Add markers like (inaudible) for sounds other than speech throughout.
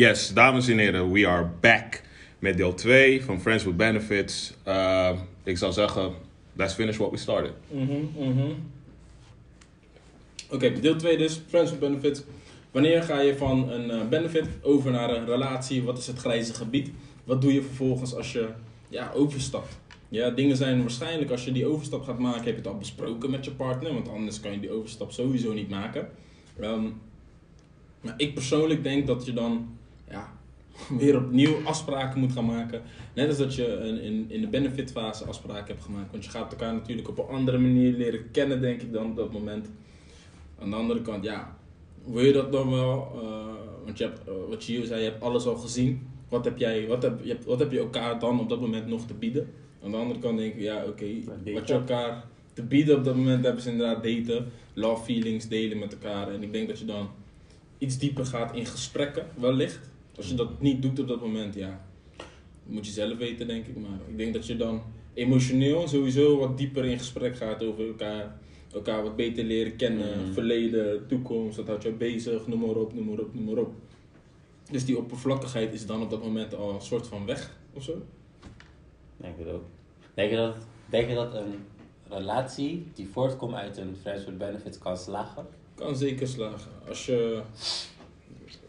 Yes, dames en heren, we are back met deel 2 van Friends with Benefits. Uh, ik zou zeggen, let's finish what we started. Mhm, mhm. Oké, deel 2 dus, Friends with Benefits. Wanneer ga je van een eh, benefit over naar een relatie? Wat is het grijze gebied? Wat doe je vervolgens als je ja, overstapt? Ja, dingen zijn waarschijnlijk als je die overstap gaat maken, heb je het al besproken met je partner, want anders kan je die overstap sowieso niet maken. Ehm, maar ik persoonlijk denk dat je dan ja, (laughs) weer opnieuw afspraken moet gaan maken. Net als dat je in, in, in de benefitfase afspraken hebt gemaakt. Want je gaat elkaar natuurlijk op een andere manier leren kennen, denk ik, dan op dat moment. Aan de andere kant, ja, wil je dat dan wel? Uh, want je hebt, uh, wat Gio zei, je hebt alles al gezien. Wat heb, jij, wat, heb, je, wat heb je elkaar dan op dat moment nog te bieden? Aan de andere kant denk ik, ja, oké, okay, wat je elkaar te bieden op dat moment hebben ze inderdaad daten, love feelings delen met elkaar. En ik denk dat je dan iets dieper gaat in gesprekken, wellicht. Als je dat niet doet op dat moment, ja, moet je zelf weten, denk ik. Maar ik denk dat je dan emotioneel sowieso wat dieper in gesprek gaat over elkaar. Elkaar wat beter leren kennen, mm. verleden, toekomst, dat houdt je bezig, noem maar op, noem maar op, noem maar op. Dus die oppervlakkigheid is dan op dat moment al een soort van weg, of zo? Denk het ook. Denk je dat, denk je dat een relatie die voortkomt uit een Friends with Benefits kan slagen? Kan zeker slagen. Als je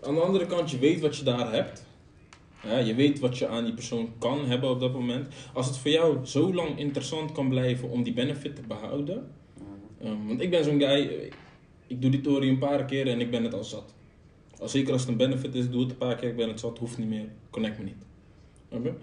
aan de andere kant, je weet wat je daar hebt. Ja, je weet wat je aan die persoon kan hebben op dat moment. Als het voor jou zo lang interessant kan blijven om die benefit te behouden. Um, want ik ben zo'n guy, ik doe die tory een paar keer en ik ben het al zat. Als zeker als het een benefit is, doe het een paar keer, ik ben het zat, hoeft niet meer, connect me niet. Okay?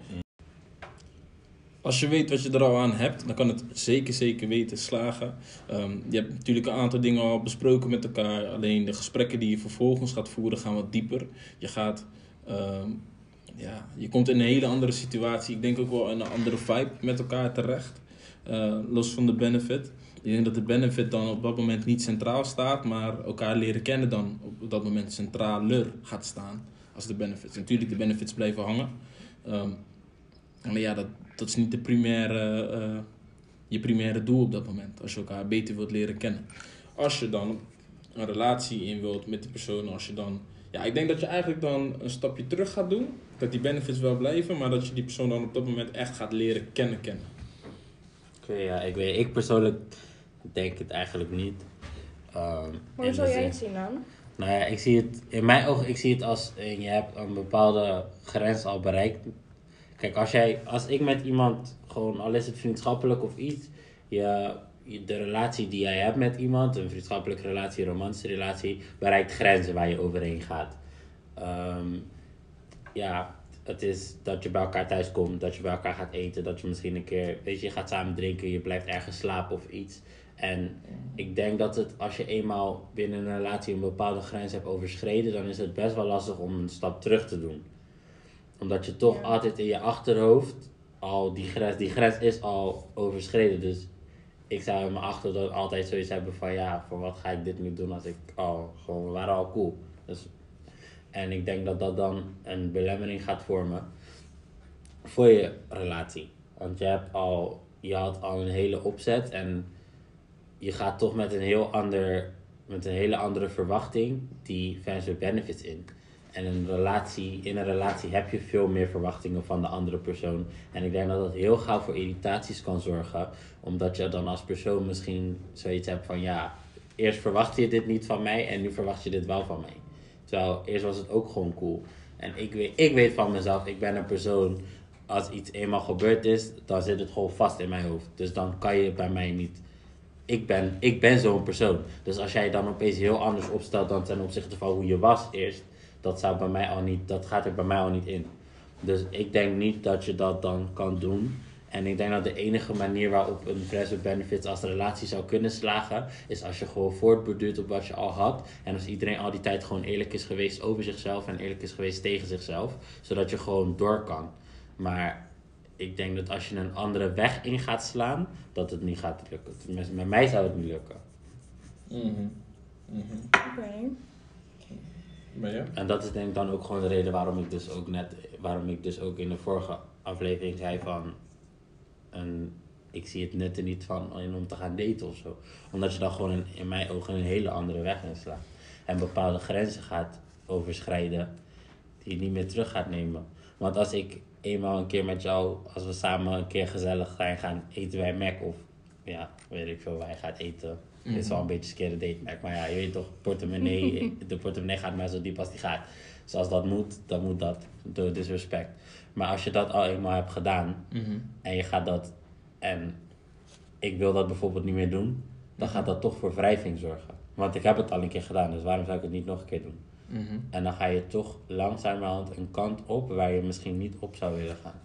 Als je weet wat je er al aan hebt, dan kan het zeker, zeker weten slagen. Um, je hebt natuurlijk een aantal dingen al besproken met elkaar. Alleen de gesprekken die je vervolgens gaat voeren gaan wat dieper. Je gaat, um, ja, je komt in een hele andere situatie. Ik denk ook wel in een andere vibe met elkaar terecht. Uh, los van de benefit. Ik denk dat de benefit dan op dat moment niet centraal staat, maar elkaar leren kennen dan op dat moment centraler gaat staan als de benefits. Natuurlijk, de benefits blijven hangen. Um, maar ja, dat, dat is niet de primaire, uh, je primaire doel op dat moment. Als je elkaar beter wilt leren kennen. Als je dan een relatie in wilt met die persoon, als je dan. Ja, ik denk dat je eigenlijk dan een stapje terug gaat doen. Dat die benefits wel blijven, maar dat je die persoon dan op dat moment echt gaat leren kennen kennen. Oké, okay, ja, ik weet, ik persoonlijk denk het eigenlijk niet. Um, Hoe zou jij het zien dan? Nou ja, ik zie het, in mijn ogen, ik zie het als je hebt een bepaalde grens al bereikt Kijk, als, jij, als ik met iemand, gewoon al is het vriendschappelijk of iets, je, de relatie die jij hebt met iemand, een vriendschappelijke relatie, een romantische relatie, bereikt grenzen waar je overheen gaat. Um, ja, het is dat je bij elkaar thuis komt, dat je bij elkaar gaat eten, dat je misschien een keer, weet je, je gaat samen drinken, je blijft ergens slapen of iets. En ik denk dat het, als je eenmaal binnen een relatie een bepaalde grens hebt overschreden, dan is het best wel lastig om een stap terug te doen omdat je toch altijd in je achterhoofd al die grens, die grens is al overschreden. Dus ik zou in mijn achterhoofd altijd zoiets hebben van ja, voor wat ga ik dit nu doen als ik al gewoon, we waren al cool. Dus, en ik denk dat dat dan een belemmering gaat vormen voor je relatie. Want je hebt al, je had al een hele opzet en je gaat toch met een heel ander, met een hele andere verwachting die fans benefits in. En een relatie, in een relatie heb je veel meer verwachtingen van de andere persoon. En ik denk dat dat heel gauw voor irritaties kan zorgen. Omdat je dan als persoon misschien zoiets hebt van ja, eerst verwacht je dit niet van mij en nu verwacht je dit wel van mij. Terwijl eerst was het ook gewoon cool. En ik weet, ik weet van mezelf, ik ben een persoon, als iets eenmaal gebeurd is, dan zit het gewoon vast in mijn hoofd. Dus dan kan je bij mij niet. Ik ben, ik ben zo'n persoon. Dus als jij dan opeens heel anders opstelt dan ten opzichte van hoe je was eerst dat zou bij mij al niet, dat gaat er bij mij al niet in. Dus ik denk niet dat je dat dan kan doen. En ik denk dat de enige manier waarop een friends with benefits als relatie zou kunnen slagen, is als je gewoon voortborduurt op wat je al had. En als iedereen al die tijd gewoon eerlijk is geweest over zichzelf en eerlijk is geweest tegen zichzelf. Zodat je gewoon door kan. Maar ik denk dat als je een andere weg in gaat slaan, dat het niet gaat lukken. Tenminste, met mij zou het niet lukken. Mm Oké. En dat is denk ik dan ook gewoon de reden waarom ik dus ook net, waarom ik dus ook in de vorige aflevering zei van, een, ik zie het net er niet van om te gaan daten of zo. Omdat je dan gewoon in, in mijn ogen een hele andere weg inslaat. En bepaalde grenzen gaat overschrijden. die je niet meer terug gaat nemen. Want als ik eenmaal een keer met jou, als we samen een keer gezellig zijn gaan eten bij Mac of ja, weet ik veel, wij gaan eten. Het is wel een beetje een date maar ja, je weet toch, portemonnee, (laughs) de portemonnee gaat maar zo diep als die gaat. Dus als dat moet, dan moet dat, door disrespect. Maar als je dat al eenmaal hebt gedaan Mhm. en je gaat dat, en ik wil dat bijvoorbeeld niet meer doen, dan gaat dat toch voor wrijving zorgen. Want ik heb het al een keer gedaan, dus waarom zou ik het niet nog een keer doen? En dan ga je toch langzamerhand een kant op waar je misschien niet op zou willen gaan.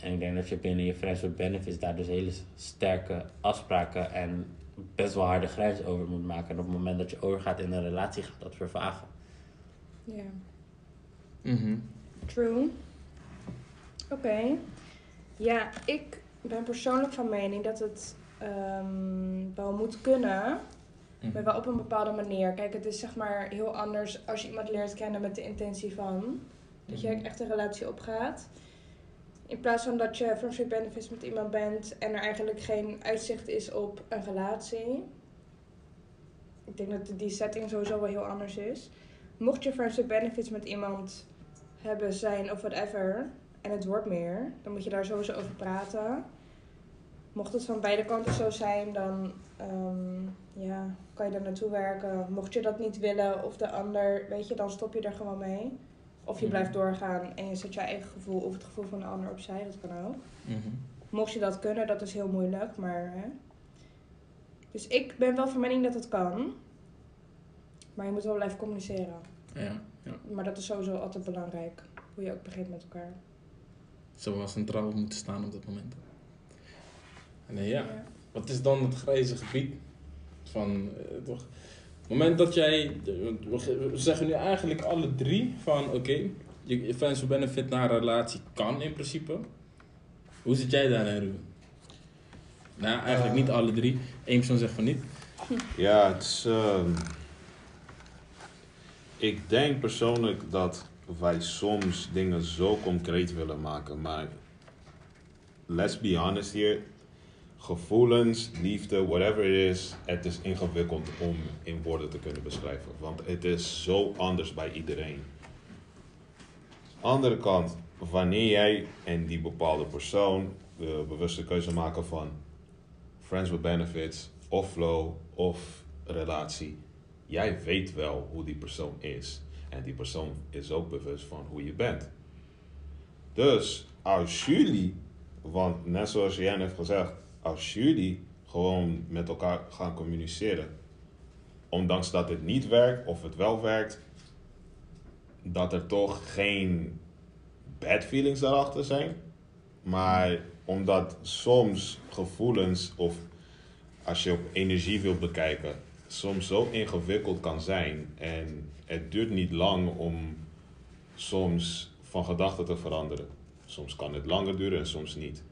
En ik denk dat je binnen je Friends with Benefits daar dus hele sterke afspraken en best wel harde grenzen over moet maken. En op het moment dat je overgaat in een relatie gaat dat vervagen. Ja. Mhm. True. Oké. Ja, ik ben persoonlijk van mening dat het ehm, wel moet kunnen, Mhm. maar wel op een bepaalde manier. Kijk, het is zeg maar heel anders als je iemand leert kennen met de intentie van dat je Mhm. echt een relatie opgaat. In plaats van dat je friends with benefits met iemand bent en er eigenlijk geen uitzicht is op een relatie. Ik denk dat die setting sowieso wel heel anders is. Mocht je friends with benefits met iemand hebben, zijn of whatever, en het wordt meer, dan moet je daar sowieso over praten. Mocht het van beide kanten zo zijn, dan ehm, ja, kan je er naartoe werken. Mocht je dat niet willen of de ander, weet je, dan stop je er gewoon mee. Of je Mhm. blijft doorgaan en je zet je eigen gevoel of het gevoel van de ander opzij, dat kan ook. Mhm. Mocht je dat kunnen, dat is heel moeilijk, maar. Hè. Dus ik ben wel van mening dat het kan. Maar je moet wel blijven communiceren. Ja, ja. Maar dat is sowieso altijd belangrijk. Hoe je ook begint met elkaar. Zou wel centraal moeten staan op dat moment. En eh, ja, wat is dan het grijze gebied van eh, toch? Het moment dat jij, we zeggen nu eigenlijk alle drie van oké, je je friends with benefit naar een relatie kan in principe. Hoe zit jij daarin, Ruben? Nou, eigenlijk niet alle drie. Eén persoon zegt van niet. Ja, het is. ehm, ik denk persoonlijk dat wij soms dingen zo concreet willen maken, maar let's be honest hier. Gevoelens, liefde, whatever it is, het is ingewikkeld om in woorden te kunnen beschrijven. Want het is zo anders bij iedereen. Andere kant, wanneer jij en die bepaalde persoon de bewuste keuze maken van friends with benefits, of flow, of relatie. Jij weet wel hoe die persoon is. En die persoon is ook bewust van hoe je bent. Dus als jullie, want net zoals Jan heeft gezegd, als jullie gewoon met elkaar gaan communiceren, ondanks dat het niet werkt of het wel werkt, dat er toch geen bad feelings daarachter zijn. Maar omdat soms gevoelens of als je op energie wil bekijken, soms zo ingewikkeld kan zijn. En het duurt niet lang om soms van gedachten te veranderen. Soms kan het langer duren en soms niet.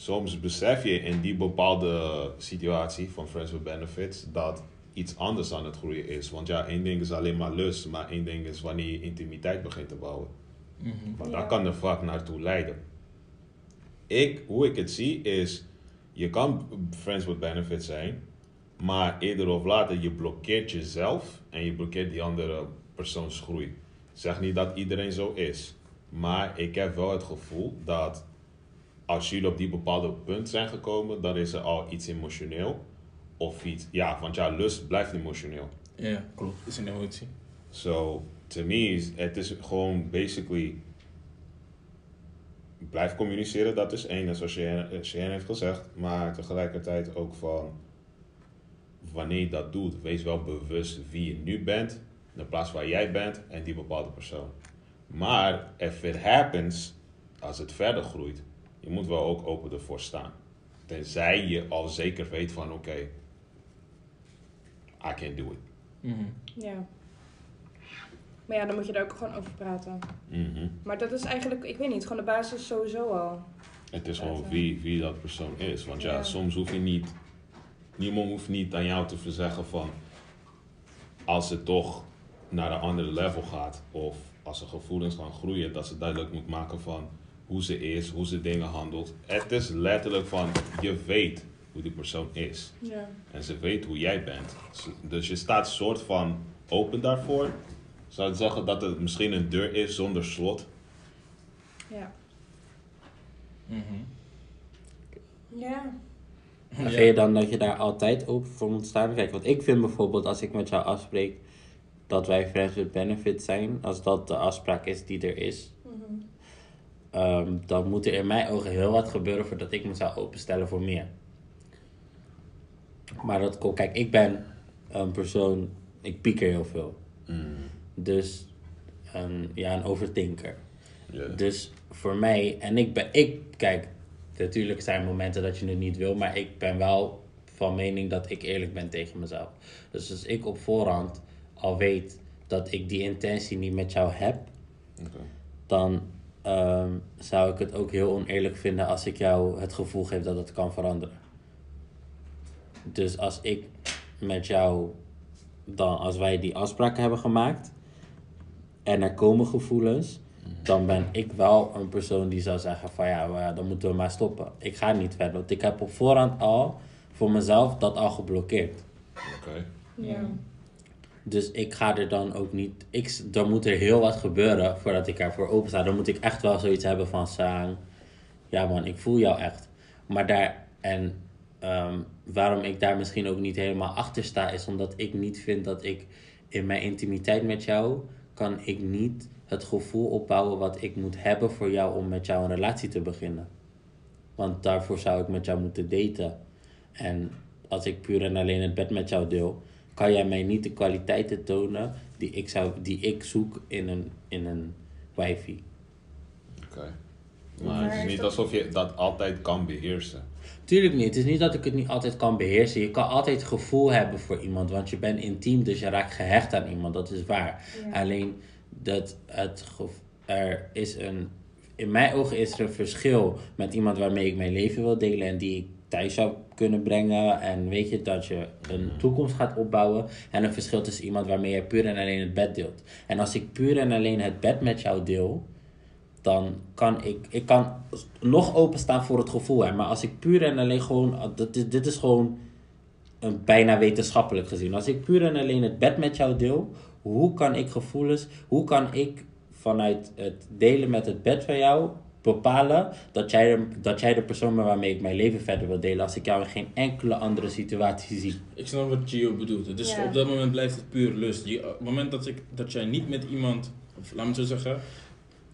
Soms besef je in die bepaalde situatie van Friends with Benefits dat iets anders aan het groeien is. Want ja, één ding is alleen maar lust, maar één ding is wanneer je intimiteit begint te bouwen. Maar Ja. daar kan er vaak naartoe leiden. Ik, hoe ik het zie is, je kan friends with benefits zijn, maar eerder of later je blokkeert jezelf en je blokkeert die andere persoons groei. Ik zeg niet dat iedereen zo is, maar ik heb wel het gevoel dat als jullie op die bepaalde punt zijn gekomen, dan is er al iets emotioneel. Of iets, ja, want ja, lust blijft emotioneel. Ja, klopt. Is een emotie. So, to me, is, het is gewoon basically. Blijf communiceren, dat is één, zoals Cheyenne heeft gezegd. Maar tegelijkertijd ook van. Wanneer je dat doet, wees wel bewust wie je nu bent, de plaats waar jij bent en die bepaalde persoon. Maar if it happens, als het verder groeit, je moet wel ook open ervoor staan. Tenzij je al zeker weet van oké, I can do it. Mhm. Ja. Maar ja, dan moet je er ook gewoon over praten. Mhm. Maar dat is eigenlijk, ik weet niet, gewoon de basis sowieso al. Het is gewoon wie, wie dat persoon is. Want ja, Ja. soms hoef je niet. Niemand hoeft niet aan jou te verzeggen van. Als het toch naar een andere level gaat. Of als er gevoelens gaan groeien. Dat ze duidelijk moet maken van hoe ze is, hoe ze dingen handelt. Het is letterlijk van je weet hoe die persoon is. Ja. En ze weet hoe jij bent. Dus je staat soort van open daarvoor. Zou je zeggen dat het misschien een deur is zonder slot? Ja. Mhm. Ja. Vind je dan dat je daar altijd open voor moet staan? Kijk, want ik vind bijvoorbeeld als ik met jou afspreek dat wij friends with benefits zijn, als dat de afspraak is die er is, Mhm. Ehm, dan moet er in mijn ogen heel wat gebeuren voordat ik me zou openstellen voor meer. Maar dat komt, kijk, ik ben een persoon, ik pieker heel veel. Dus een, ja, een overthinker. Dus voor mij, en ik ben, ik, kijk, natuurlijk zijn momenten dat je het niet wil, maar ik ben wel van mening dat ik eerlijk ben tegen mezelf. Dus als ik op voorhand al weet dat ik die intentie niet met jou heb, dan ehm, zou ik het ook heel oneerlijk vinden als ik jou het gevoel geef dat het kan veranderen. Dus als ik met jou, dan als wij die afspraken hebben gemaakt en er komen gevoelens, dan ben ik wel een persoon die zou zeggen van ja, maar dan moeten we maar stoppen. Ik ga niet verder, want ik heb op voorhand al voor mezelf dat al geblokkeerd. Oké. Ja. Dus ik ga er dan ook niet. Ik, dan moet er heel wat gebeuren voordat ik ervoor open sta. Dan moet ik echt wel zoiets hebben van. Ja man, ik voel jou echt. Maar daar. En ehm, waarom ik daar misschien ook niet helemaal achter sta, is omdat ik niet vind dat ik in mijn intimiteit met jou. kan ik niet het gevoel opbouwen wat ik moet hebben voor jou om met jou een relatie te beginnen. Want daarvoor zou ik met jou moeten daten. En als ik puur en alleen het bed met jou deel, kan jij mij niet de kwaliteiten tonen die ik, zou, die ik zoek in een, in een wifi. Oké. Maar het is niet dat- alsof je dat altijd kan beheersen. Tuurlijk niet. Het is niet dat ik het niet altijd kan beheersen. Je kan altijd gevoel hebben voor iemand, want je bent intiem, dus je raakt gehecht aan iemand. Dat is waar. Ja. Alleen dat het er is een. In mijn ogen is er een verschil met iemand waarmee ik mijn leven wil delen en die ik thuis zou kunnen brengen. En weet je dat je een toekomst gaat opbouwen. En een verschil tussen iemand waarmee je puur en alleen het bed deelt. En als ik puur en alleen het bed met jou deel, dan kan ik, ik kan nog openstaan voor het gevoel. Hè, maar als ik puur en alleen gewoon, dit is, dit is gewoon een bijna wetenschappelijk gezien. Als ik puur en alleen het bed met jou deel, hoe kan ik gevoelens, hoe kan ik vanuit het delen met het bed van jou bepalen dat jij, de, dat jij de persoon bent waarmee ik mijn leven verder wil delen als ik jou in geen enkele andere situatie zie. Ik snap wat Gio bedoelt. Dus op dat moment blijft het puur lust. Je, op het moment dat, ik, dat jij niet met iemand, of laat me het zo zeggen,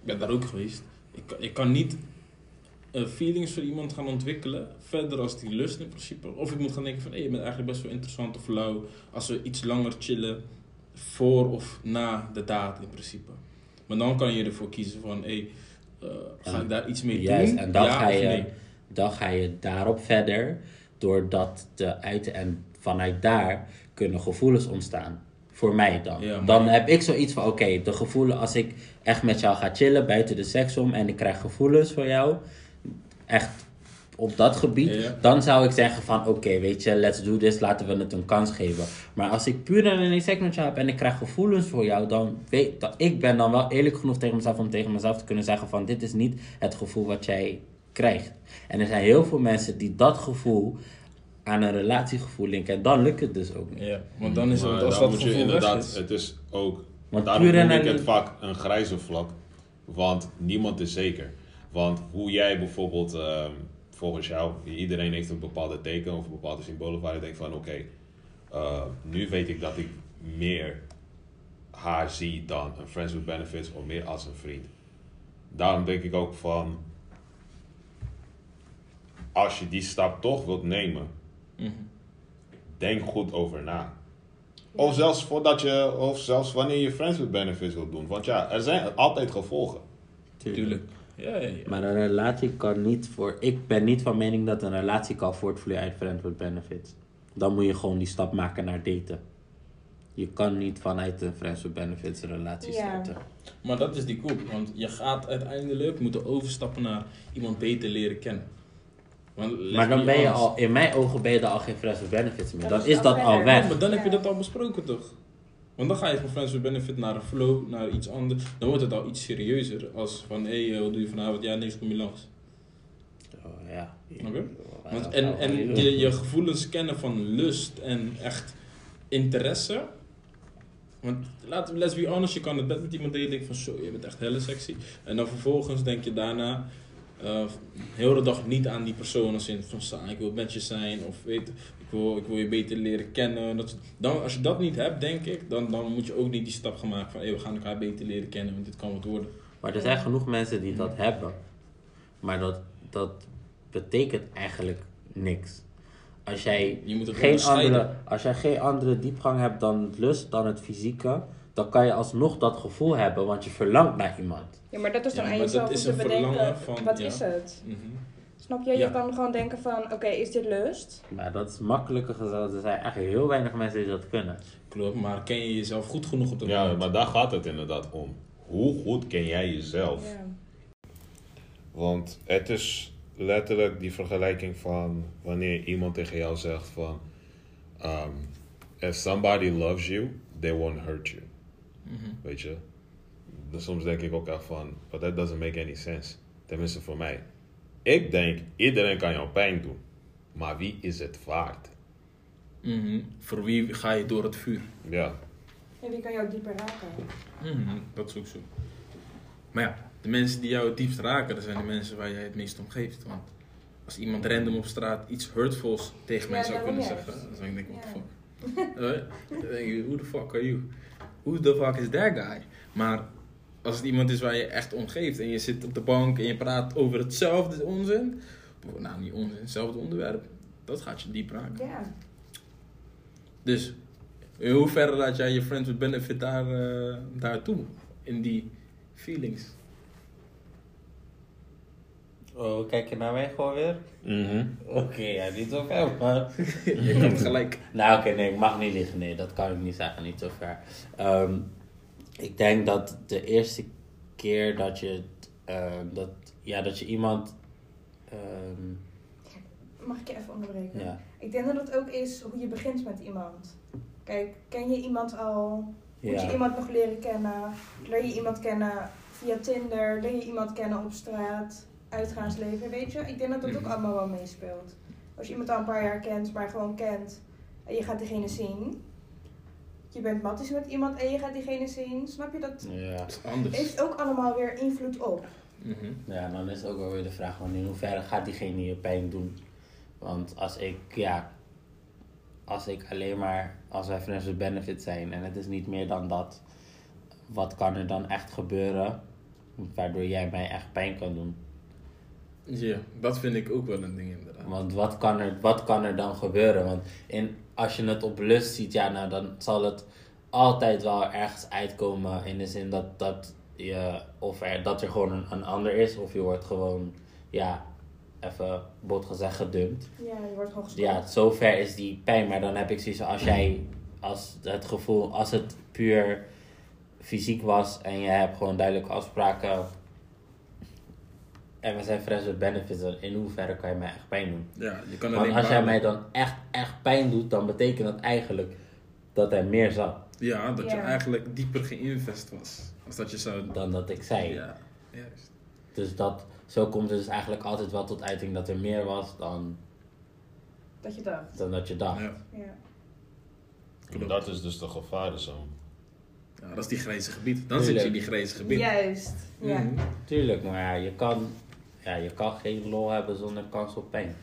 ik ben daar ook geweest. Ik, kan- ik kan niet eh, feelings voor iemand gaan ontwikkelen, verder als die lust in principe. Of ik moet gaan denken van, hé, je bent eigenlijk best wel interessant of lauw. Als we iets langer chillen, voor of na de daad in principe. Maar dan kan je ervoor kiezen van, hé, eh, ga ik daar iets mee Juist, doen? en dan, ja ga je, nee? dan ga je daarop verder, door dat te uiten. En vanuit daar kunnen gevoelens ontstaan. Voor mij dan. Ja, Dan heb ik zoiets van: oké, de gevoelens, als ik echt met jou ga chillen buiten de seks om en ik krijg gevoelens voor jou, echt op dat gebied, Ja, ja. dan zou ik zeggen: van oké, weet je, let's do this, laten we het een kans geven. Maar als ik puur en alleen seks met jou heb en ik krijg gevoelens voor jou, dan weet dat ik ben dan wel eerlijk genoeg tegen mezelf om tegen mezelf te kunnen zeggen: van dit is niet het gevoel wat jij krijgt. En er zijn heel veel mensen die dat gevoel aan een relatiegevoel linken. En dan lukt het dus ook niet. Ja, want dan is het, Maar als dat moet je inderdaad, is. het is ook, Want daarom puur en noem ik het vaak een grijze vlak, want niemand is zeker. Want hoe jij bijvoorbeeld, ehm, volgens jou, iedereen heeft een bepaalde teken of bepaalde symbolen waar je denkt van oké, eh, nu weet ik dat ik meer haar zie dan een friends with benefits of meer als een vriend. Daarom denk ik ook van, als je die stap toch wilt nemen, Mhm. denk goed over na. Of zelfs voordat je, of zelfs wanneer je friends with benefits wilt doen. Want ja, er zijn altijd gevolgen. Tuurlijk. Ja, ja. Maar een relatie kan niet voor. Ik ben niet van mening dat een relatie kan voortvloeien uit friends with benefits. Dan moet je gewoon die stap maken naar daten. Je kan niet vanuit een friends with benefits een relatie Ja. starten. Maar dat is die koop, want je gaat uiteindelijk moeten overstappen naar iemand beter leren kennen. Want Maar dan ben je al, in mijn ogen ben je dan al geen friends with benefits meer. Dat Dan is dat al Ja, weg. maar dan heb je dat al besproken toch? Want dan ga je van Friends with Benefit naar een flow, naar iets anders. Dan wordt het al iets serieuzer. Als van, hé, hey, wat doe je vanavond? Ja, niks, kom je langs. Oh, ja. Oké. Ja, Want, dat en en je, je gevoelens kennen van lust en echt interesse. Want we, let's be honest, je kan het bed met iemand delen. Denk van, zo, je bent echt helle sexy. En dan vervolgens denk je daarna, eh heel de dag niet aan die persoon als in van, sa, ik wil met je zijn. Of weet, ik wil, ik wil je beter leren kennen. Dat, dan, als je dat niet hebt, denk ik, dan, dan moet je ook niet die stap gaan maken van, hey, we gaan elkaar beter leren kennen, want dit kan wat worden. Maar er zijn genoeg mensen die dat hebben. Maar dat, dat betekent eigenlijk niks. Als jij, Je moet geen andere, als jij geen andere diepgang hebt dan het lust, dan het fysieke, dan kan je alsnog dat gevoel hebben, want je verlangt naar iemand. Ja, maar dat is dan Ja, aan maar dat jezelf om is te een bedenken, van- wat ja. is het? Mhm. Snap je? Je Ja. kan gewoon denken van, oké, is dit lust? Maar dat is makkelijker gezegd. Er zijn echt heel weinig mensen die dat kunnen. Klopt, maar ken je jezelf goed genoeg op dat Ja, moment? maar daar gaat het inderdaad om. Hoe goed ken jij jezelf? Ja. Want het is letterlijk die vergelijking van wanneer iemand tegen jou zegt van... Um, if somebody loves you, they won't hurt you. Mhm. Weet je? Dus soms denk ik ook echt van, but that doesn't make any sense. Tenminste voor mij. Ik denk, iedereen kan jou pijn doen. Maar wie is het waard? Mhm. Voor wie ga je door het vuur? Ja. En wie kan jou dieper raken? Mhm, Dat is ook zo. Maar ja, de mensen die jou het diepst raken, dat zijn de mensen waar jij het meest om geeft. Want als iemand random op straat iets hurtfuls tegen mij Ja, zou kunnen zeggen, dan zou ik denken, what the fuck. Eh, denk who the fuck are you? Who the fuck is that guy? Maar als het iemand is waar je echt om geeft en je zit op de bank en je praat over hetzelfde onzin, nou niet onzin, hetzelfde onderwerp, dat gaat je diep raken. Ja. Dus in hoeverre laat jij je friends with benefit daar, eh daartoe? In die feelings. Oh, kijk je naar mij gewoon weer? Mhm. Oké, ja, niet zo ver, man. (laughs) Je gelijk. Nou, oké, nee, ik mag niet liggen. Nee, dat kan ik niet zeggen, niet zo ver. Ehm, ik denk dat de eerste keer dat je, ehm, dat, ja, dat je iemand, ehm, Mag ik je even onderbreken? ja, Ik denk dat het ook is hoe je begint met iemand. Kijk, ken je iemand al? Moet je ja, iemand nog leren kennen? Leer je iemand kennen via Tinder? Leer je iemand kennen op straat? Uitgaansleven, weet je? Ik denk dat dat ook allemaal wel meespeelt. Als je iemand al een paar jaar kent, maar gewoon kent en je gaat diegene zien. Je bent matties met iemand en je gaat diegene zien. Snap je? Dat ja. Dat is anders. heeft ook allemaal weer invloed op. Mhm. Ja, dan is ook wel weer de vraag van in hoeverre gaat diegene je pijn doen. Want als ik, ja, als ik alleen maar, als wij friends with benefit zijn en het is niet meer dan dat, wat kan er dan echt gebeuren waardoor jij mij echt pijn kan doen? Ja, dat vind ik ook wel een ding inderdaad. Want wat kan er, wat kan er dan gebeuren? Want in, als je het op lust ziet, ja, nou, dan zal het altijd wel ergens uitkomen. In de zin dat, dat, je, of er, dat er gewoon een, een ander is. Of je wordt gewoon, ja, even bot gezegd gedumpt. Ja, je wordt gewoon gestopt. Ja, zover is die pijn. Maar dan heb ik zoiets als jij, als het gevoel, als het puur fysiek was. En je hebt gewoon duidelijke afspraken. En we zijn friends with benefits. dan In hoeverre kan je mij echt pijn doen? Ja, je kan Want als jij mij dan echt, echt pijn doet, dan betekent dat eigenlijk dat er meer zat Ja, dat je eigenlijk dieper geïnvest was. Als dat je zou... dan dat ik zei. Ja, juist. Dus dat, zo komt het dus eigenlijk altijd wel tot uiting dat er meer was dan, Dat je dacht. dan dat je dacht. Ja. Ja. En dat is dus de gevarenzone. ja, dat is die grijze gebied. Dan zit je in die grijze gebied. Juist. Ja. Mhm. Tuurlijk, maar ja, je kan, ja, je kan geen lol hebben zonder kans op pijn.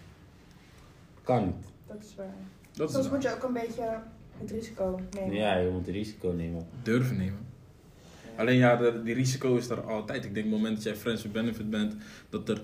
Kan niet. Dat is waar. Dat is Soms het. moet je ook een beetje het risico nemen. Ja, je moet risico nemen. durven nemen. Alleen ja, de, die risico is er altijd. Ik denk op het moment dat jij friends with benefit bent, dat er,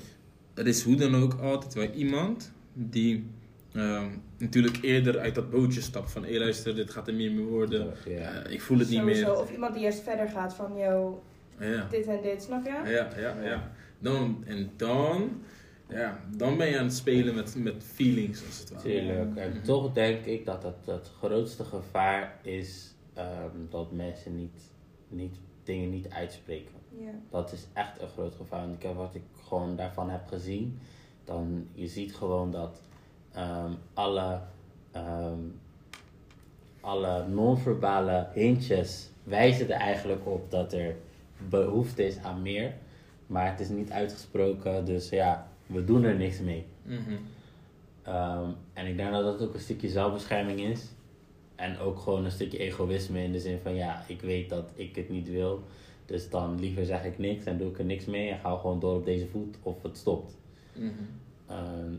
er is hoe dan ook altijd wel iemand die ehm, natuurlijk eerder uit dat bootje stapt van, hé luister, dit gaat er meer mee worden. Ja. Eh, ik voel het niet meer. Of iemand die eerst verder gaat van, yo, Ja, dit en dit, snap je? ja, ja, ja. Dan, en dan, ja, dan ben je aan het spelen met, met feelings als het ware. Tuurlijk. En Mhm. toch denk ik dat het, het grootste gevaar is ehm, dat mensen niet, niet, dingen niet uitspreken. Ja. Dat is echt een groot gevaar. Want ik heb, wat ik gewoon daarvan heb gezien, dan je ziet gewoon dat ehm, alle, ehm, alle non-verbale hintjes wijzen er eigenlijk op dat er behoefte is aan meer. Maar het is niet uitgesproken, dus ja, we doen er niks mee. Mhm. Ehm, en ik denk dat dat ook een stukje zelfbescherming is. en ook gewoon een stukje egoïsme in de zin van ja, ik weet dat ik het niet wil. Dus dan liever zeg ik niks en doe ik er niks mee en ga gewoon door op deze voet of het stopt. Mhm. Ehm,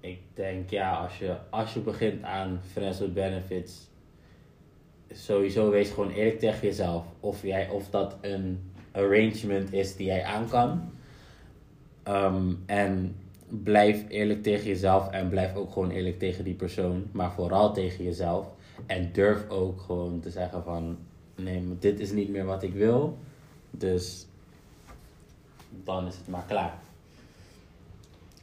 ik denk ja, als je, als je begint aan friends with benefits, sowieso wees gewoon eerlijk tegen jezelf. Of, jij, of dat een arrangement is die jij aan kan. Ehm, en blijf eerlijk tegen jezelf en blijf ook gewoon eerlijk tegen die persoon. Maar vooral tegen jezelf. En durf ook gewoon te zeggen van, nee, dit is niet meer wat ik wil. Dus dan is het maar klaar.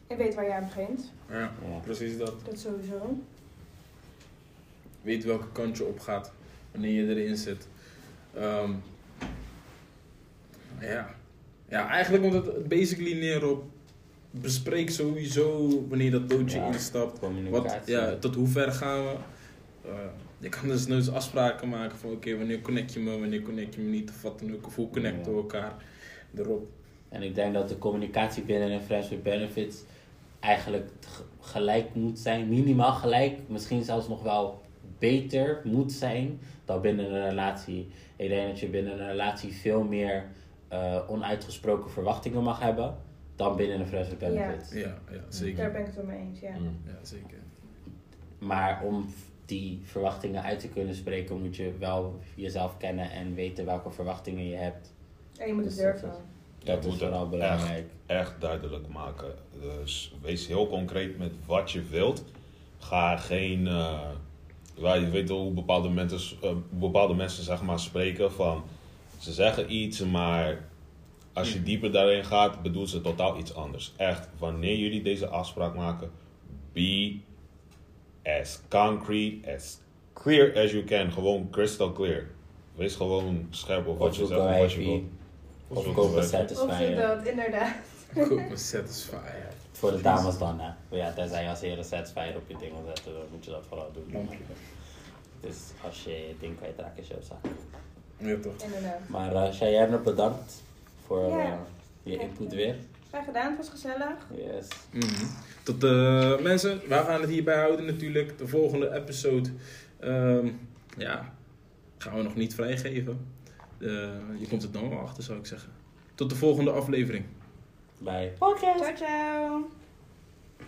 En weet waar je aan begint. Ja, Ja. precies dat. Dat sowieso. Weet welke kant je op gaat wanneer je erin zit. Ehm, ja. ja, eigenlijk komt het basically neer op bespreek sowieso wanneer dat doodje Ja, instapt. Wat, ja, tot hoe ver gaan we? Eh, je kan dus nooit afspraken maken van oké, wanneer connect je me, wanneer connect je me niet of wat dan ook. Of hoe connecten we elkaar erop. En ik denk dat de communicatie binnen een Friends with Benefits eigenlijk gelijk moet zijn. Minimaal gelijk. Misschien zelfs nog wel beter moet zijn dan binnen een relatie. Ik denk dat je binnen een relatie veel meer eh, onuitgesproken verwachtingen mag hebben dan binnen een Friends with Ja. Benefits. Ja, ja zeker. Daar ben ik het wel mee eens, ja. Mm. Ja, zeker. Maar om die verwachtingen uit te kunnen spreken, moet je wel jezelf kennen en weten welke verwachtingen je hebt. En je moet het Dus dat durven. is- Dat is vooral belangrijk. echt duidelijk maken. Dus wees heel concreet met wat je wilt. Ga geen. eh, ja, je weet wel hoe bepaalde mensen, eh, bepaalde mensen zeg maar, spreken van. Ze zeggen iets, maar als je dieper daarin gaat, bedoelt ze totaal iets anders. Echt, wanneer jullie deze afspraak maken, be as concrete, as clear as you can. Gewoon crystal clear. Wees gewoon scherp op wat Of je zegt en wat je wilt. Of wijfie. Of dat, inderdaad. Satisfier. Voor de dames dan, hè. Maar ja, tenzij je als heer een satisfier op je ding wil zetten, dan moet je dat vooral doen. Je. Dus als je je ding kwijtraakt, is zaak. Ja, toch. Inderdaad. Maar uh, Cheyenne, bedankt voor Ja. eh, je input weer. Fijn gedaan, het was gezellig. Yes. Mhm. Tot de mensen, wij gaan het hierbij houden natuurlijk. De volgende episode, ehm, ja, gaan we nog niet vrijgeven. Eh, je komt het dan wel achter, zou ik zeggen. Tot de volgende aflevering. Bye. Ciao, ciao.